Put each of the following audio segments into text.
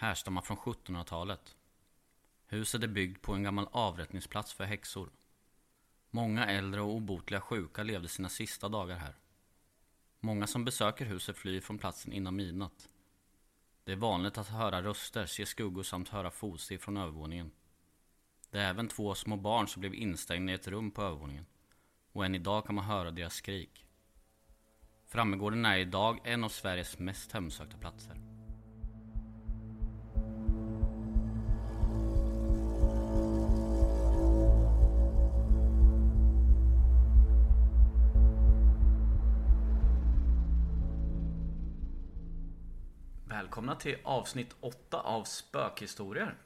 härstammar från 1700-talet. Huset är byggt på en gammal avrättningsplats för häxor. Många äldre och obotliga sjuka levde sina sista dagar här. Många som besöker huset flyr från platsen innan midnatt. Det är vanligt att höra röster, se skuggor samt höra fotsteg från övervåningen. Det är även två små barn som blev instängda i ett rum på övervåningen. Och än idag kan man höra deras skrik. Frammegården är idag en av Sveriges mest hemsökta platser. Välkomna till avsnitt 8 av Spökhistorier.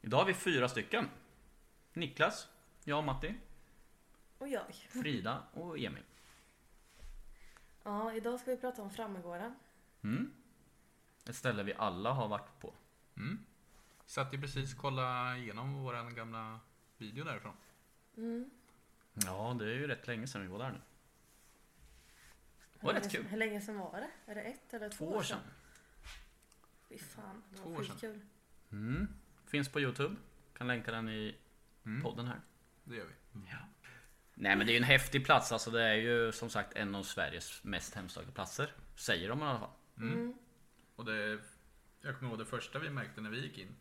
Idag har vi fyra stycken. Niklas, jag och Matti, Och jag. Frida och Emil. Ja, idag ska vi prata om Frammegården. Mm. Ett ställe vi alla har varit på. Mm. Satt ju precis och kolla igenom våran gamla video därifrån. Mm. Ja, det är ju rätt länge sedan vi var där nu. Det var länge rätt sedan- kul. Hur länge sedan var det? Är det ett eller två, Två år sedan. Fy fan, det Två var år sedan. skitkul. Mm. Finns på Youtube. Kan länka den i Mm. podden här. Det gör vi. Nej men det är ju en häftig plats. Alltså det är ju som sagt en av Sveriges mest hemsökta platser. Säger de i alla fall. Mm. Och det, jag kommer ihåg det första vi märkte när vi gick in.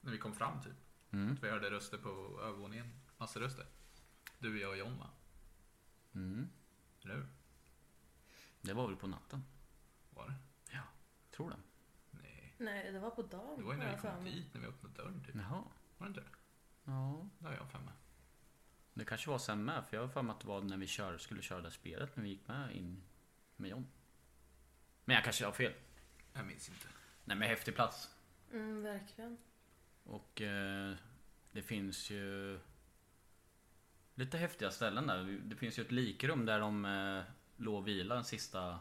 När vi kom fram typ. Mm. Att vi hörde röster på övervåningen. Massa röster. Du, jag och John va? Mm. Eller hur? Det var väl på natten? Var det? Ja, tror det. Nej. Nej, det var på dagen. Det var ju när vi kom dit, när vi öppnade dörren typ. Jaha. Var det inte det? Ja. Det har jag för mig. Det kanske var sen med. För jag har för mig att det var när vi kör, skulle köra det spelet. När vi gick med in med John. Men jag kanske har fel. Jag minns inte. Nej men häftig plats. Mm, verkligen. Och eh, det finns ju lite häftiga ställen där. Det finns ju ett likrum där de eh, låg och vilade de sista,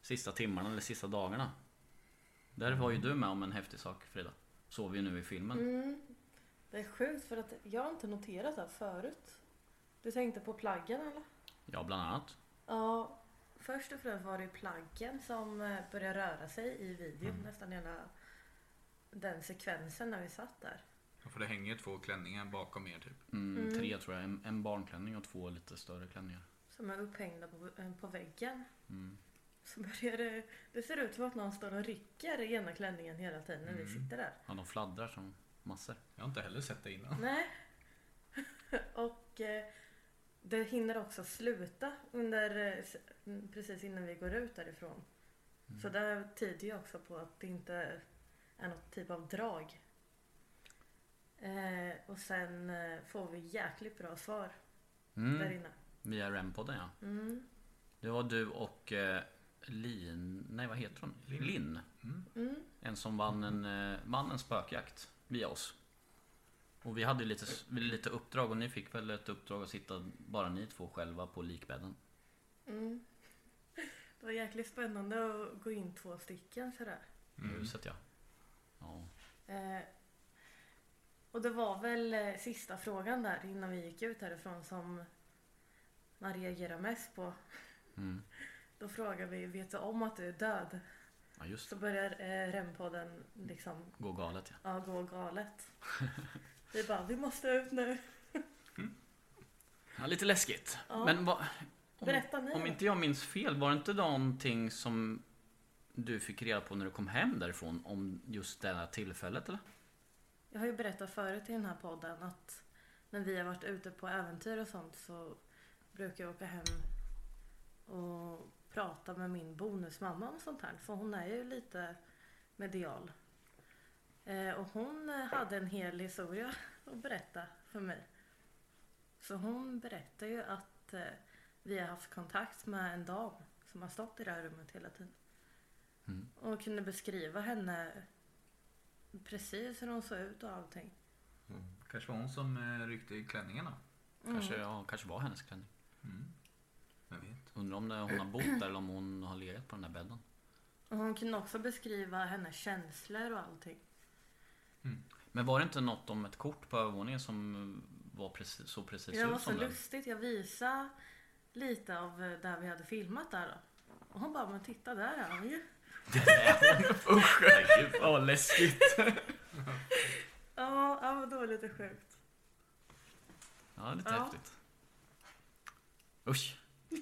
sista timmarna eller sista dagarna. Där var ju du med om en häftig sak Frida. Såg vi ju nu i filmen. Mm. Det är sjukt för att jag har inte noterat det här förut. Du tänkte på plaggen eller? Ja, bland annat. Ja, först och främst var det ju plaggen som eh, började röra sig i videon. Nästan hela den sekvensen när vi satt där. Ja, För det hänger ju två klänningar bakom er typ. Mm, Tre tror jag. En, en barnklänning och två lite större klänningar. Som är upphängda på, eh, på väggen. Mm. Så börjar det, det ser ut som att någon står och rycker i ena klänningen hela tiden när vi sitter där. Ja, de fladdrar som massor. Jag har inte heller sett det innan. Nej. och eh, det hinner också sluta under, eh, mm, precis innan vi går ut därifrån. Så det tyder ju också på att det inte är något typ av drag. Eh, och sen eh, får vi jäkligt bra svar där Mm. inne. Via REM-podden ja. Mm. Det var du och eh, Lin... Nej vad heter hon? Linn. Linn. Mm. En som vann en, eh, vann en spökjakt via oss. Och vi hade lite, lite uppdrag och ni fick väl ett uppdrag att sitta bara ni två själva på likbädden. Mm. Det var jäkligt spännande att gå in två stycken sådär. I huset ja. ja. Eh, och det var väl eh, sista frågan där innan vi gick ut härifrån som man reagerar mest på. Mm. Då frågar vi, vet du om att du är död? Ja just Så det. börjar eh, REM-podden liksom Gå galet ja. ja, gå galet. Vi bara, vi måste ut nu. ja lite läskigt. Ja. Men va, om, Berätta ni om inte jag minns fel var det inte någonting som du fick reda på när du kom hem därifrån om just det här tillfället eller? Jag har ju berättat förut i den här podden att när vi har varit ute på äventyr och sånt så brukar jag åka hem och prata med min bonusmamma om sånt här. För hon är ju lite medial. Eh, och hon eh, hade en hel historia att berätta för mig. Så hon berättar ju att eh, vi har haft kontakt med en dam som har stått i det här rummet hela tiden. Mm. Och kunde beskriva henne precis hur hon såg ut och allting. Kanske var hon som eh, ryckte i klänningarna. Kanske, Mm. ja, kanske var hennes klänning. Mm. Vem vet? Undrar om det, hon har bott där eller om hon har legat på den där bädden. Och hon kunde också beskriva hennes känslor och allting. Men var det inte något om ett kort på övervåningen som var precis, så precis Det var ut så som den? lustigt. Jag visade lite av där vi hade filmat där då. Och hon bara, men titta där är han ju. Usch, herregud vad läskigt. Ja, ja men det var lite sjukt. Ja, lite Ja. häftigt. Usch.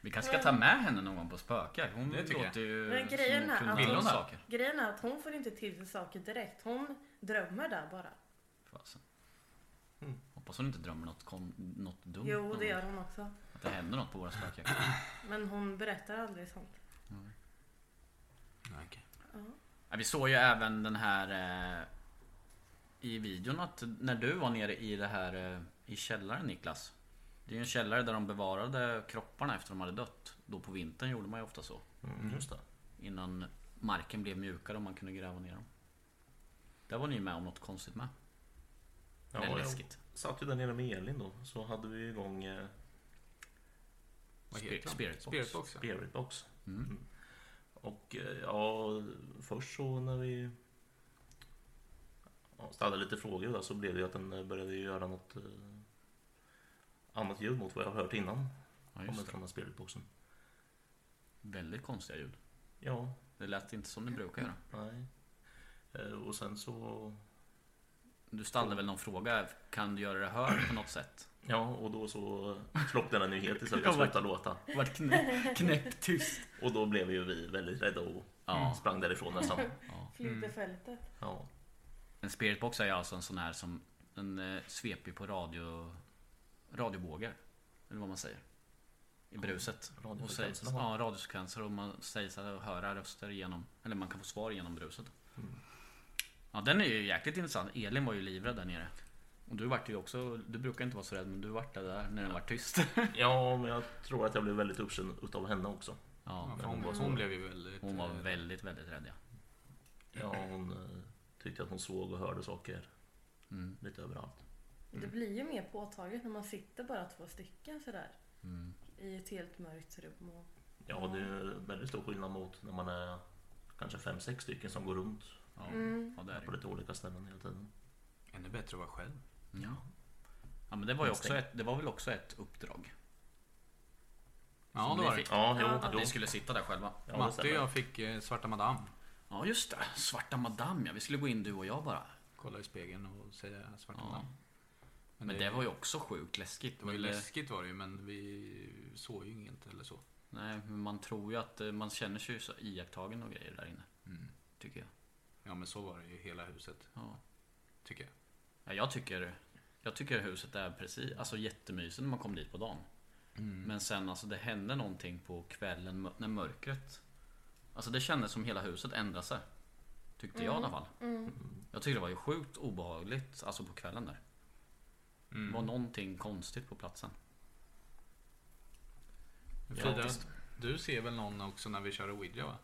Vi kanske ska ta med henne någon gång på spökar. Hon Det tycker jag. låter ju Men grejen är att- hon saker. Grejen är att hon får inte till sig saker direkt. Hon drömmer där bara. Fasen. Mm. Hoppas hon inte drömmer något, kon- något dumt. Jo, det gör hon också. Att det händer något på våra spökar. Men hon berättar aldrig sånt. Okej. Ja. Ja, vi såg ju även den här eh, i videon att när du var nere i det här eh, i källaren Niklas. Det är ju en källare där de bevarade kropparna efter de hade dött. Då på vintern gjorde man ju ofta så. Mm, just det. Innan marken blev mjukare och man kunde gräva ner dem. Där var ni med om något konstigt med. Ja, Eller jag läskigt. satt ju där nere med Elin då. Så hade vi igång eh? Spirit. Spirit box. Spirit Box. Mm. Och eh, ja, först så när vi ställde lite frågor där så blev det ju att den eh, började göra något eh, annat ljud mot vad jag har hört innan. Ja, Kommer just från den Spiritboxen. Väldigt konstiga ljud. Ja, Det lät inte som det brukar göra. nej. Eh, Och sen så, Du ställde väl någon fråga. Kan du göra det hört på något sätt? ja och då så slocknade den ju helt istället och vad- slutade låta. Vart knä, knäpptyst. Och då blev ju vi väldigt rädda och Ja. sprang därifrån nästan. Ja. Flyttefältet. Ja, En spiritbox är alltså en sån här som en eh, sveper på radio radiovågor. Eller vad man säger. I bruset. Radiofrekvenserna. ja, radiofrekvenser och man säger sig höra röster genom Eller man kan få svar genom bruset. Mm. Ja den är ju jäkligt intressant. Elin var ju livrädd där nere. Och du vart ju också, du brukar inte vara så rädd men du vart där när den var tyst. ja, men jag tror att jag blev väldigt uppkänd utav henne också. Ja, Ja, för hon, var hon, så- blev ju väldigt... hon var väldigt, väldigt rädd ja. Ja, hon eh, tyckte att hon såg och hörde saker Mm, lite överallt. Det blir ju mer påtagligt när man sitter bara två stycken sådär. mm. I ett helt mörkt rum. Och... Ja, det är väldigt stor skillnad mot när man är kanske fem, sex stycken som går runt Ja, Mm. ja, det är det på lite olika ställen hela tiden. Ännu bättre att vara själv. Ja. ja men det var ju också ett, det var väl också ett uppdrag. Ja, det var fick. det. Ja, jo. Att ni skulle sitta där själva. Ja, Matte och jag fick eh, Svarta Madame. Ja just det, Svarta Madame ja. Vi skulle gå in du och jag bara. Kolla i spegeln och säga Svarta Ja. Madame. Men det var ju också sjukt läskigt. Det var ju Men det- läskigt var det ju, men vi såg ju inget eller så. Nej, men man tror ju att eh, man känner sig så iakttagen och grejer där inne. Mm. Tycker jag. Ja, men så var det ju hela huset, Ja. tycker jag. Ja, jag tycker Jag tycker huset är precis, alltså jättemysigt när man kommer dit på dagen. Men sen alltså det hände någonting på kvällen när mörkret Alltså det kändes som hela huset ändrade sig. Tyckte jag i alla fall. Mm. Jag tyckte det var ju sjukt obehagligt alltså på kvällen där. Mm. Det var någonting konstigt på platsen. Frida, Faktiskt. du ser väl någon också när vi kör Ouija va?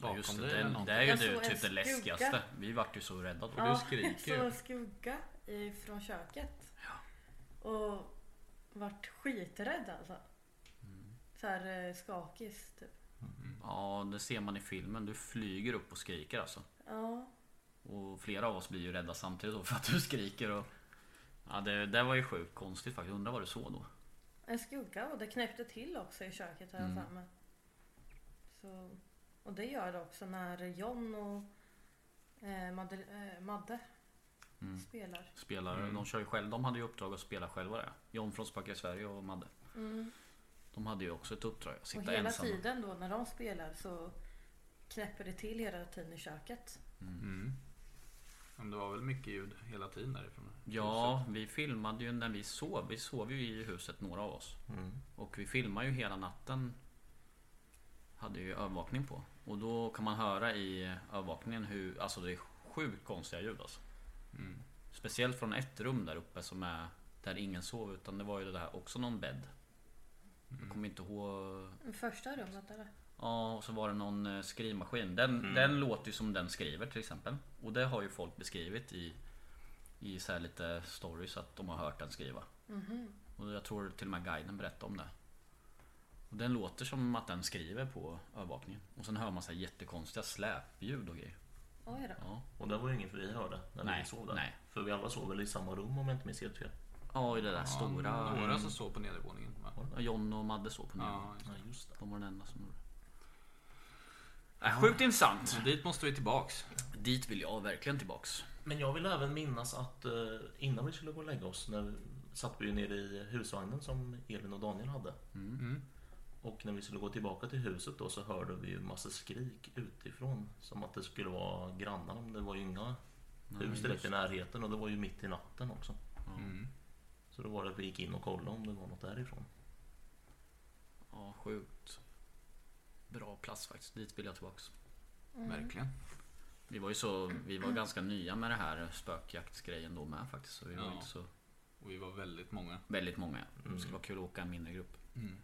Ja, just det, dig det, är ju Jag det, såg en typ det läskigaste. Vi vart ju så rädda då. Ja. du skriker Så ju. skugga ifrån köket. Och vart skiträdd alltså. Mm. Så här eh, skakis typ. Ja, det ser man i filmen. Du flyger upp och skriker alltså. Ja. Och flera av oss blir ju rädda samtidigt då för att du skriker och... Ja, det, det var ju sjukt konstigt faktiskt. Undrar vad du såg då? En skugga och det knäppte till också i köket har jag Mm. för mig. Så, och det gör det också när John och eh, Madde, eh, Madde Mm. spelar. Spelar, Mm. De kör ju själv. De hade ju uppdrag att spela själva det. John från Spökar i Sverige och Madde. Mm. De hade ju också ett uppdrag, att Och sitta hela ensamma. tiden då när de spelar så knäpper det till hela tiden i köket. Mm. Men det var väl mycket ljud hela tiden därifrån? Ja, vi filmade ju när vi sov. Vi sov ju i huset, några av oss. Mm. Och vi filmade ju hela natten. Hade ju övervakning på. Och då kan man höra i övervakningen hur, alltså det är sjukt konstiga ljud alltså. Mm. Speciellt från ett rum där uppe som är där ingen sov utan det var ju det där också någon bädd. Jag kommer inte ihåg. Första rummet eller? Ja, och så var det någon eh, skrivmaskin. Den, den låter ju som den skriver till exempel. Och det har ju folk beskrivit i, i så här lite stories att de har hört den skriva. Och jag tror till och med guiden berättade om det. Och den låter som att den skriver på övervakningen. Och sen hör man så här jättekonstiga släpljud och grejer. Oj då. Ja, Och det var ju inget vi hörde när Nej, vi sov där. nej. För vi alla sov väl i samma rum om jag inte minns helt fel. Ja i det där Ja, stora. Några som sov på nedervåningen va? Ja, John och Madde såg på ner. Ja, Ja, just det. De var den enda som gjorde det. Äh, sjukt intressant. så dit måste vi tillbaks. Dit vill jag verkligen tillbaks. Men jag vill även minnas att eh, innan vi skulle gå och lägga oss när satt vi ju nere i husvagnen som Elin och Daniel hade. Mm. Och när vi skulle gå tillbaka till huset då så hörde vi ju massa skrik utifrån. Som att det skulle vara grannarna. Men det var ju inga hus direkt i närheten och det var ju mitt i natten också. Mm. Så då var det att vi gick in och kollade om det var något därifrån. Ja, sjukt. Bra plats faktiskt. Dit vill jag tillbaks. Verkligen. Vi var ju så, vi var ganska nya med det här spökjaktsgrejen då med faktiskt. Så vi var Ja. inte så Och vi var väldigt många. väldigt många. Det skulle vara kul att åka en mindre grupp. Mm.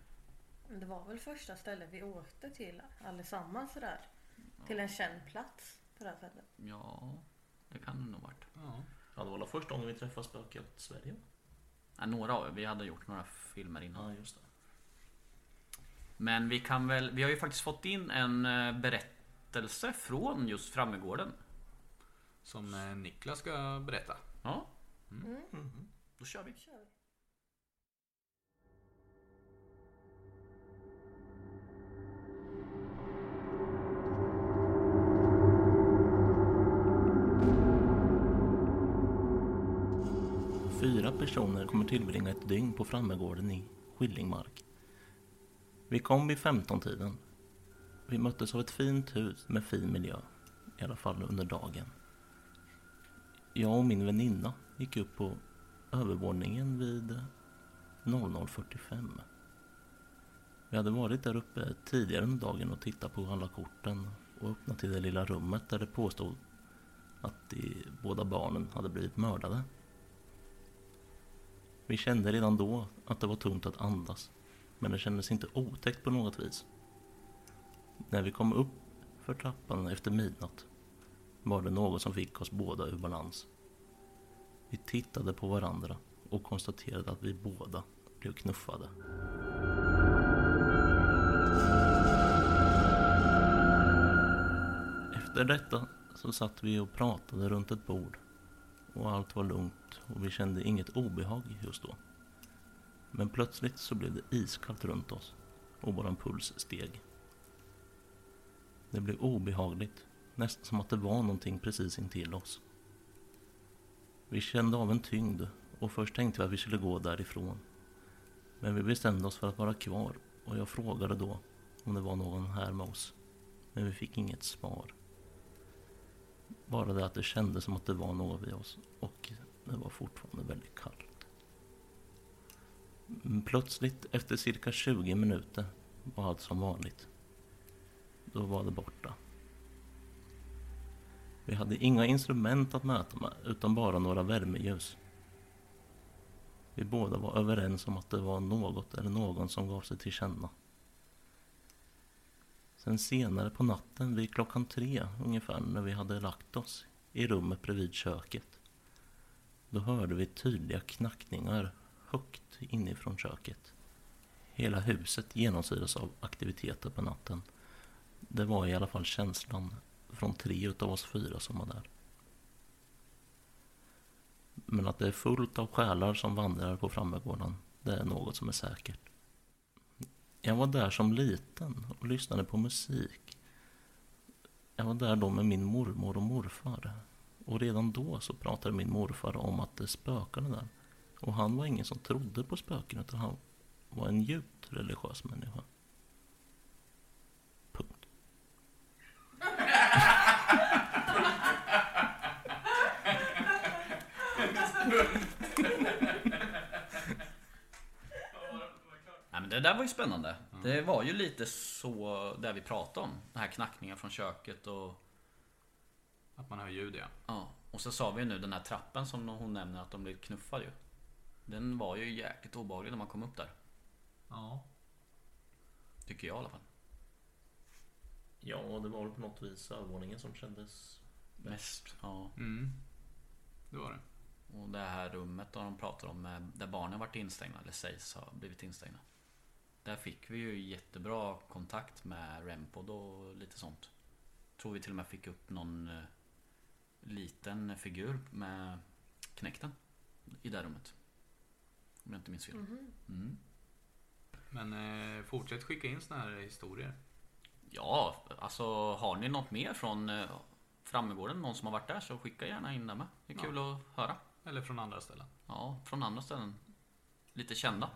Men Det var väl första stället vi åkte till allesammans sådär. Till en känd plats på det här sättet. Ja, det kan det nog varit. Ja. Ja, det var väl första gången vi träffade Spökjakt Sverige? Ja, några av vi hade gjort några filmer innan. Ja, just det. Men vi kan väl, vi har ju faktiskt fått in en eh, berättelse från just Frammegården. Som eh, Niklas ska berätta. Ja. Då kör vi. kör vi. Personer kommer tillbringa ett dygn på Frammegården i Skillingmark. Vi kom vid 15-tiden. Vi möttes av ett fint hus med fin miljö, i alla fall under dagen. Jag och min väninna gick upp på övervåningen vid 00.45. Vi hade varit där uppe tidigare under dagen och tittat på alla korten och öppnat till det lilla rummet där det påstod att de båda barnen hade blivit mördade. Vi kände redan då att det var tungt att andas, men det kändes inte otäckt på något vis. När vi kom upp för trappan efter midnatt var det något som fick oss båda ur balans. Vi tittade på varandra och konstaterade att vi båda blev knuffade. Efter detta så satt vi och pratade runt ett bord och allt var lugnt och vi kände inget obehag just då. Men plötsligt så blev det iskallt runt oss och våran puls steg. Det blev obehagligt, nästan som att det var någonting precis intill oss. Vi kände av en tyngd och först tänkte vi att vi skulle gå därifrån. Men vi bestämde oss för att vara kvar och jag frågade då om det var någon här med oss. Men vi fick inget svar. Bara det att det kändes som att det var något vid oss och det var fortfarande väldigt kallt. Mm, plötsligt efter cirka 20 minuter var allt som vanligt. Då var det borta. Vi hade inga instrument att mäta med utan bara några värmeljus. Vi båda var överens om att det var något eller någon som gav sig till känna. Sen senare på natten vid klockan tre ungefär när vi hade lagt oss i rummet bredvid köket. Då hörde vi tydliga knackningar högt inifrån köket. Hela huset genomsyras av aktiviteter på natten. Det var i alla fall känslan från tre utav oss fyra som var där. Men att det är fullt av själar som vandrar på Frammegården, det är något som är säkert. Jag var där som liten och lyssnade på musik. Jag var där då med min mormor och morfar. Och redan då så pratade min morfar om att det spökade där. Och han var ingen som trodde på spöken utan han var en djupt religiös människa. Det där var ju spännande. Det var ju lite så där vi pratade om. Den här knackningen från köket och... Att man hör ljud ja. Ja. Och så sa vi ju nu den här trappen som hon nämner att de blev knuffade ju. Den var ju jäkligt obehaglig när man kom upp där. Ja. Tycker jag i alla fall. Ja, det var väl på något vis övervåningen som kändes Mest. Ja. Mm. Det var det. Och det här rummet då de pratar om eh, där barnen varit instängda, eller sägs ha blivit instängda. Där fick vi ju jättebra kontakt med Rempod och lite sånt. Tror vi till och med fick upp någon eh, liten figur med knäkten i det rummet. Om jag inte minns fel. Mm. Men eh, fortsätt skicka in såna här historier. Ja, alltså har ni något mer från eh, Frammegården? Någon som har varit där så skicka gärna in det med. Det är kul att höra. Eller från andra ställen. Ja, från andra ställen. Lite kända.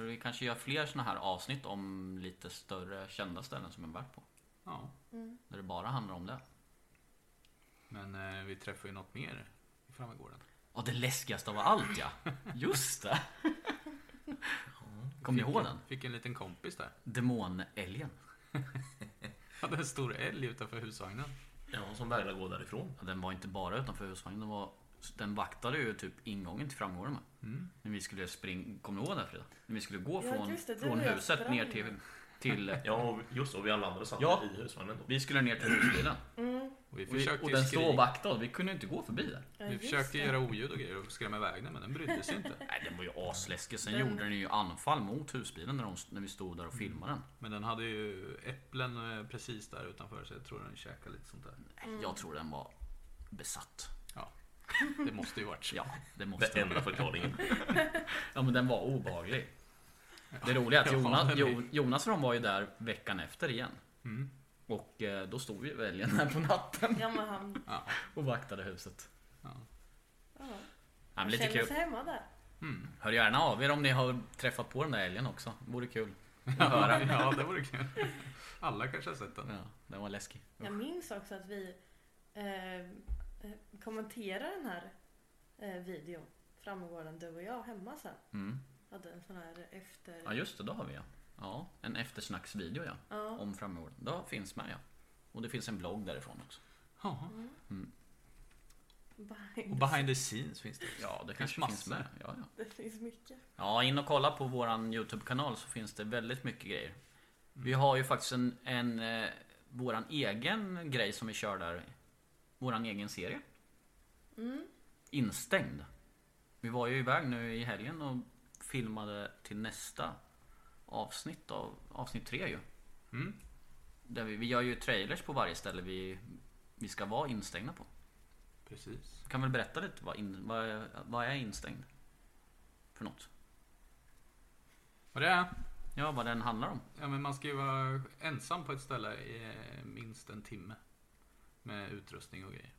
För vi kanske gör fler såna här avsnitt om lite större kända ställen som är värt på. Ja. Där det bara handlar om det. Men eh, vi träffar ju något mer i Frammegården. Och det läskigaste av allt ja! Just det! Kommer ni ihåg den? Fick en liten kompis där. Demonälgen. Hade en stor älg utanför husvagnen. Ja, som vägrade gå därifrån. Ja, Den var inte bara utanför husvagnen. Den, var, den vaktade ju typ ingången till framgården med. När vi skulle springa, kommer du ihåg det Frida? När vi skulle gå Ja, från, det, från huset sprang. ner till, till Ja, och just och vi alla andra satt Ja. i husvagnen då. Vi skulle ner till husbilen. Och vi Och, vi, försökte och den skri- stod oss. Vi kunde inte gå förbi där. Ja, Vi försökte det. göra oljud och grejer och skrämma iväg den men den brydde sig inte. Nej, den var ju asläskig. Sen Den- gjorde den ju anfall mot husbilen när, de, när vi stod där och filmade den. Men den hade ju äpplen eh, precis där utanför så jag tror den käkade lite sånt där. Nej, Jag tror den var besatt. Det måste ju varit så. Ja, det måste Det enda förklaringen. Ja, men den var obehaglig. Det roliga är att Jonas, Jo- Jonas och de var ju där veckan efter igen. Mm. Och eh, då stod vi älgen här på natten Ja, men han... Ja. och vaktade huset. Ja. Ja, men lite känner kul. sig hemma där. Hör gärna av er om ni har tträffat på den där älgen också. Det vore kul. Ja, ja, det vore kul. Alla kanske har sett den. Ja, den var läskig. Jag minns också att vi eh, eh, kommenterade den här eh, videon. Framgården, du och jag hemma sen. Mm. Hade en sån här efter... Ja just det, då har vi ja. Ja, en eftersnacksvideo ja. Ja. Om framgården. Det finns med ja. Och det finns en blogg därifrån också. Ja. Behind Och behind the scenes finns det. Ja, det finns kanske finns massor. med. Ja, ja. Det finns mycket. ja, in och kolla på våran Youtube-kanal så finns det väldigt mycket grejer. Vi har ju faktiskt en, en eh, våran egen grej som vi kör där. Våran egen serie. Instängd. Vi var ju iväg nu i helgen och filmade till nästa avsnitt av avsnitt tre ju. Mm. Där vi, vi gör ju trailers på varje ställe vi, vi ska vara instängda på. Precis. Kan väl berätta lite vad, in, vad, är- vad är instängd? För något? Och det är? Ja, vad den handlar om. Ja, men man ska ju vara ensam på ett ställe i minst en timme. Med utrustning och grejer.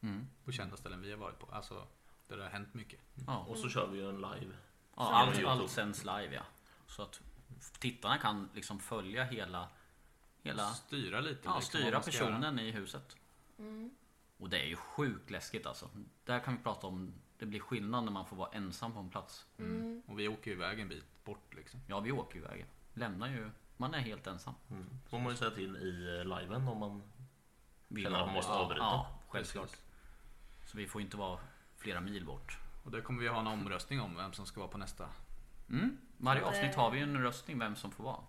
Mm. På kända ställen vi har varit på. Alltså, där det har hänt mycket. Ja, Och så kör vi ju en live. ja, allt, allt sänds live ja. Så att tittarna kan liksom följa hela, hela Styra lite. ja, liksom, styra personen i huset. Och det är ju sjukt läskigt alltså. Där kan vi prata om, det blir skillnad när man får vara ensam på en plats. Mm. Och vi åker ju iväg en bit bort liksom. Ja, vi åker iväg. Lämnar ju, man är helt ensam. Mm. får man ju säga till i eh, liven om man Vi Känner att man måste avbryta. Ja, självklart. Så vi får inte vara flera mil bort. Och där kommer vi ha en omröstning om vem som ska vara på nästa. Mm. Varje det- avsnitt har vi en röstning vem som får vara.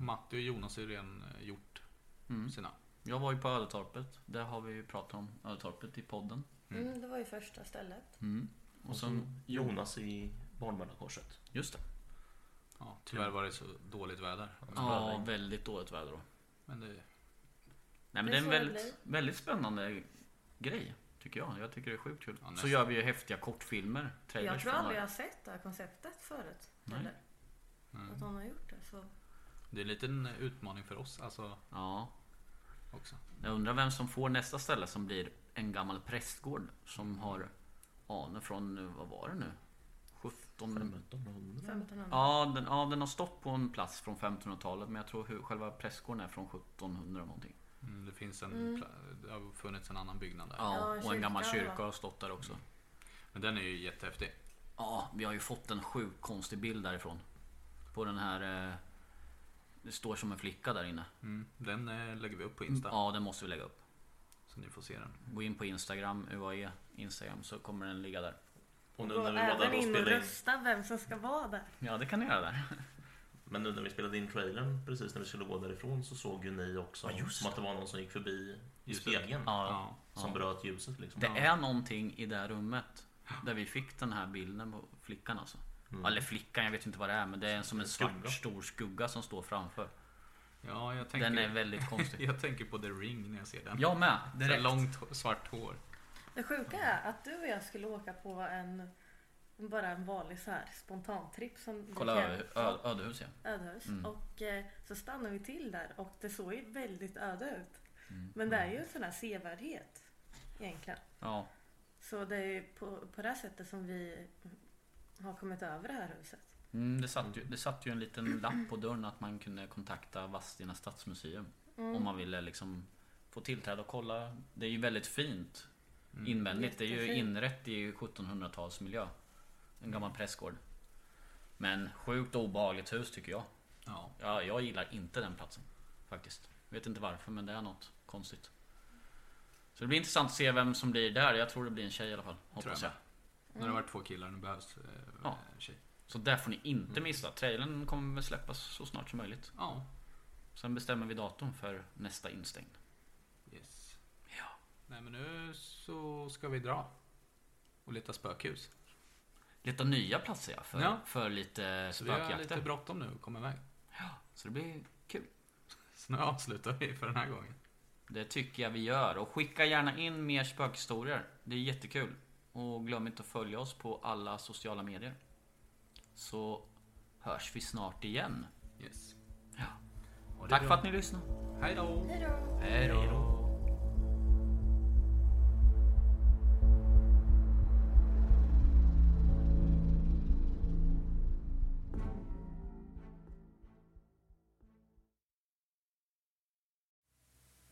Matti och Jonas har ju redan eh, gjort Mm. sina. Jag var ju på Ödetorpet. Där har vi ju pratat om Ödetorpet i podden. Mm, det var ju första stället. Mm. Och Och så sen, Jonas i Barnmöllarkorset. just det. Ja, tyvärr var det så dåligt väder. Ja, väldigt dåligt väder då. Men det, Nej men Det är en väldigt, väldigt spännande grej. Tycker jag. Jag tycker det är sjukt kul. Ja, så gör vi ju häftiga kortfilmer. Jag tror aldrig jag har sett det här konceptet förut. Nej. Eller? Att någon har gjort det. Så. det är en liten utmaning för oss alltså Ja. också. Jag undrar vem som får nästa ställe som blir en gammal prästgård som har anor från, vad var det nu? 1500? 1500. Ja den, ja, den har stått på en plats från 1500-talet men jag tror hur, själva prästgården är från 1700 någonting. Mm, det finns en, Mm. det har funnits en annan byggnad där. Ja, och en kyrka, gammal kyrka har stått där också. Men den är ju jättehäftig. Ja, vi har ju fått en sjukt konstig bild därifrån. På den här... Eh, det står som en flicka där inne. Mm. Den eh, lägger vi upp på Insta. Ja, den måste vi lägga upp. Så ni får se den. Gå in på Instagram, UAE Instagram, så kommer den ligga där. Och nu när vi var där och spelade in, rösta vem som ska vara där. Ja, det kan ni göra där. men nu när vi spelade in trailern precis när vi skulle gå därifrån så såg ju ni också Ja, just som att det var någon som gick förbi i spegeln. Ja, Som ja. bröt ljuset liksom. Det är någonting i det här rummet där vi fick den här bilden på flickan alltså. Mm. Eller flickan, jag vet inte vad det är men det är som en svart Skugga. stor skugga som står framför. Ja, jag tänker, Den är väldigt konstig. jag tänker på The Ring när jag ser den. Jag med, Så direkt. långt hå- svart hår. Det sjuka är att du och jag skulle åka på en bara en vanlig så här spontantripp som Kolla kan- ö, ö, ödehus ja. ödehus. Mm. Och eh, så stannar vi till där och det såg ju väldigt öde ut. Mm. Men det är ju en sån här sevärdhet egentligen. Ja, Så det är på, på det här sättet som vi har kommit över det här huset. mm, det, satt ju, det satt ju en liten lapp på dörren att man kunde kontakta Vadstena stadsmuseum. Mm. Om man ville liksom få tillträde och kolla. Det är ju väldigt fint Mm. invändigt. Det är ju inrätt i 1700-talsmiljö. En gammal prästgård. Men sjukt obehagligt hus tycker jag. Ja. Ja, jag gillar inte den platsen. Faktiskt. Vet inte varför men det är något konstigt. Så det blir intressant att se vem som blir där. Jag tror det blir en tjej i alla fall. Hoppas jag jag. När det har varit två killar, nu behövs eh, Ja. tjej. Så där får ni inte missa. Trailern kommer väl släppas så snart som möjligt. Ja. Sen bestämmer vi datum för nästa instängd. Yes. Ja. Nej men nu så ska vi dra. Och leta spökhus. Lite nya platser ja, för, Ja. för lite Så vi har spökjakter. lite bråttom nu att komma iväg. Så det blir kul. Så nu avslutar vi för den här gången. Det tycker jag vi gör. Och skicka gärna in mer spökhistorier. Det är jättekul. Och glöm inte att följa oss på alla sociala medier. Så hörs vi snart igen. Yes. Ja. Tack bra. för att ni lyssnade. Hej då! Hej då.